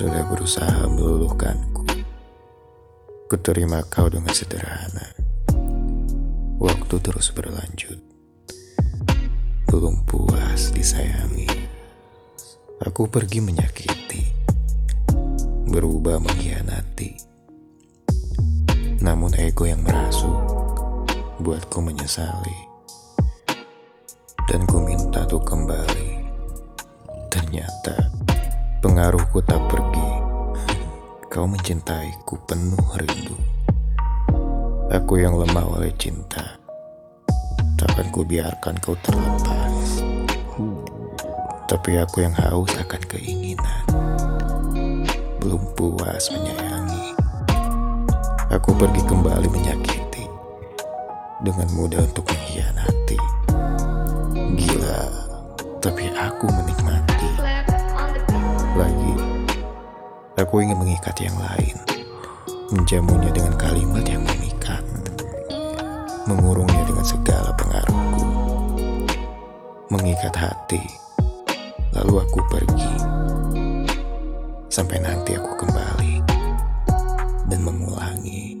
sudah berusaha meluluhkanku. Kuterima kau dengan sederhana. Waktu terus berlanjut. Belum puas disayangi. Aku pergi menyakiti. Berubah mengkhianati. Namun ego yang merasuk buatku menyesali. Dan ku minta tuh kembali. Ternyata pengaruhku tak pergi. Kau mencintaiku penuh rindu. Aku yang lemah oleh cinta. Takkan ku biarkan kau terlepas. Tapi aku yang haus akan keinginan. Belum puas menyayangi. Aku pergi kembali menyakiti. Dengan mudah untuk mengkhianati. Gila, tapi aku menikmati. Aku ingin mengikat yang lain. Menjamunya dengan kalimat yang memikat. Mengurungnya dengan segala pengaruhku. Mengikat hati. Lalu aku pergi. Sampai nanti aku kembali. Dan mengulangi.